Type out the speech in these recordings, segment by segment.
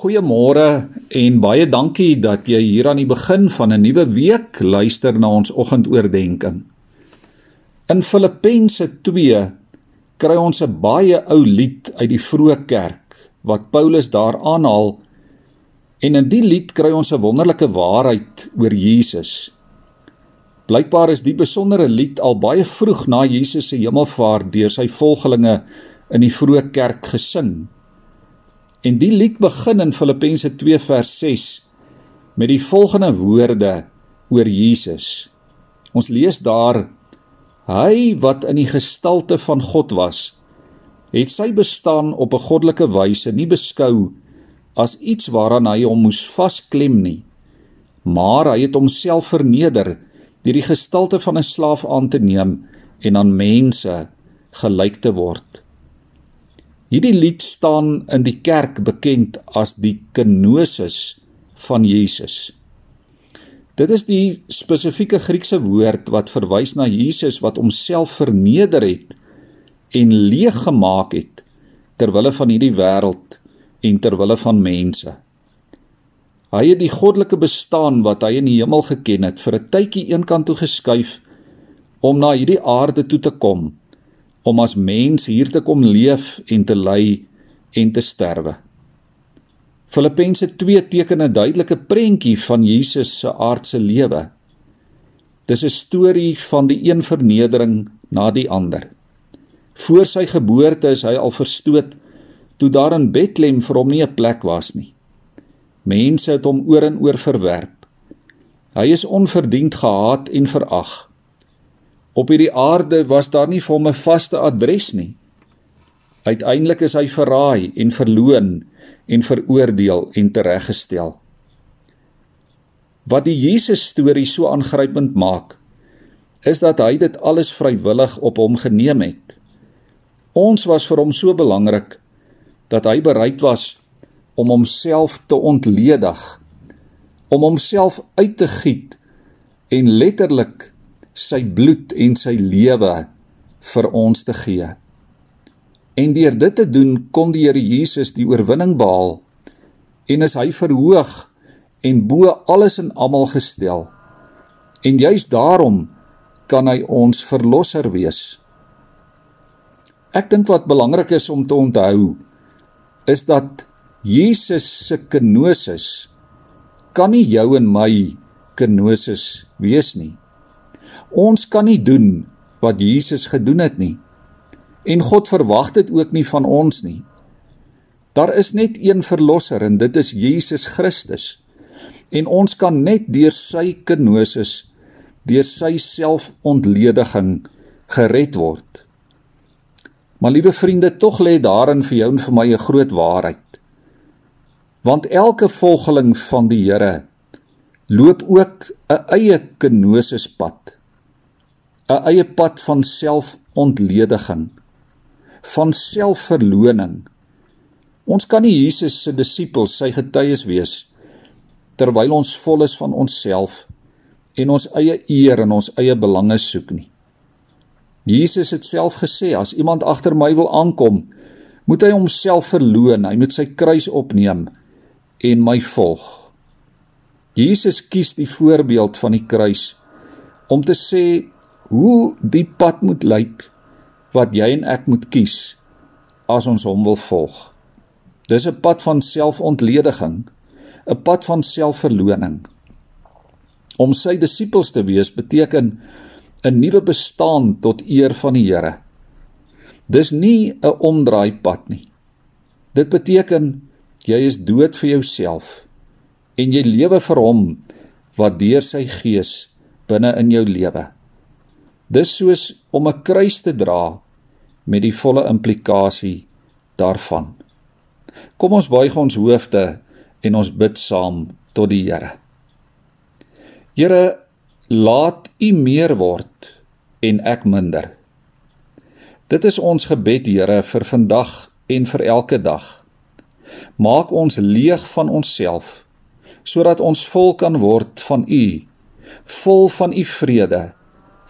Goeiemôre en baie dankie dat jy hier aan die begin van 'n nuwe week luister na ons oggendoordenkings. In Filippense 2 kry ons 'n baie ou lied uit die vroeë kerk wat Paulus daar aanhaal en in die lied kry ons 'n wonderlike waarheid oor Jesus. Blykbaar is die besondere lied al baie vroeg na Jesus se hemelvaart deur sy volgelinge in die vroeë kerk gesing. En die lied begin in Filippense 2 vers 6 met die volgende woorde oor Jesus. Ons lees daar: Hy wat in die gestalte van God was, het sy bestaan op 'n goddelike wyse nie beskou as iets waaraan hy hom moes vasklem nie, maar hy het homself verneder deur die gestalte van 'n slaaf aan te neem en aan mense gelyk te word. Hierdie lied staan in die kerk bekend as die kenosis van Jesus. Dit is die spesifieke Griekse woord wat verwys na Jesus wat homself verneder het en leeg gemaak het ter wille van hierdie wêreld en ter wille van mense. Hy het die goddelike bestaan wat hy in die hemel geken het vir 'n tydjie eenkant toe geskuif om na hierdie aarde toe te kom om as mens hier te kom leef en te ly en te sterwe. Filippense 2 teken 'n duidelike prentjie van Jesus se aardse lewe. Dis 'n storie van die een vernedering na die ander. Voor sy geboorte is hy al verstoot toe daar in Bethlehem vir hom nie 'n plek was nie. Mense het hom oor en oor verwerp. Hy is onverdiend gehaat en verag. Op hierdie aarde was daar nie vir hom 'n vaste adres nie. Uiteindelik is hy verraai en verloon en veroordeel en tereggestel. Wat die Jesus storie so aangrypend maak, is dat hy dit alles vrywillig op hom geneem het. Ons was vir hom so belangrik dat hy bereid was om homself te ontledig, om homself uit te giet en letterlik sy bloed en sy lewe vir ons te gee. En deur dit te doen kon die Here Jesus die oorwinning behaal en is hy verhoog en bo alles en almal gestel. En juis daarom kan hy ons verlosser wees. Ek dink wat belangrik is om te onthou is dat Jesus se kenosis kan nie jou en my kenosis wees nie. Ons kan nie doen wat Jesus gedoen het nie. En God verwag dit ook nie van ons nie. Daar is net een verlosser en dit is Jesus Christus. En ons kan net deur sy kenosis, deur sy selfontlediging gered word. Maar liewe vriende, tog lê daarin vir jou en vir my 'n groot waarheid. Want elke volgeling van die Here loop ook 'n eie kenosispad. 'n eie pad van selfontlediging, van selfverloning. Ons kan nie Jesus se disippels, sy getuies wees terwyl ons vol is van onsself en ons eie eer en ons eie belange soek nie. Jesus het self gesê as iemand agter my wil aankom, moet hy homself verloon, hy moet sy kruis opneem en my volg. Jesus kies die voorbeeld van die kruis om te sê hoe die pad moet lyk wat jy en ek moet kies as ons hom wil volg. Dis 'n pad van selfontlediging, 'n pad van selfverloning. Om sy disippels te wees beteken 'n nuwe bestaan tot eer van die Here. Dis nie 'n omdraai pad nie. Dit beteken jy is dood vir jouself en jy lewe vir hom wat deur sy gees binne in jou lewe. Dis soos om 'n kruis te dra met die volle implikasie daarvan. Kom ons buig ons hoofde en ons bid saam tot die Here. Here, laat U meer word en ek minder. Dit is ons gebed, Here, vir vandag en vir elke dag. Maak ons leeg van onsself sodat ons vol kan word van U, vol van U vrede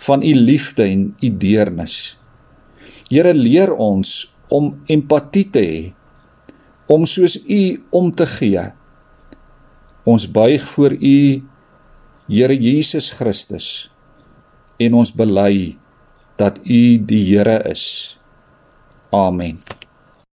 van u liefde en u deernis. Here leer ons om empatie te hê, om soos U om te gee. Ons buig voor U Here Jesus Christus en ons bely dat U die Here is. Amen.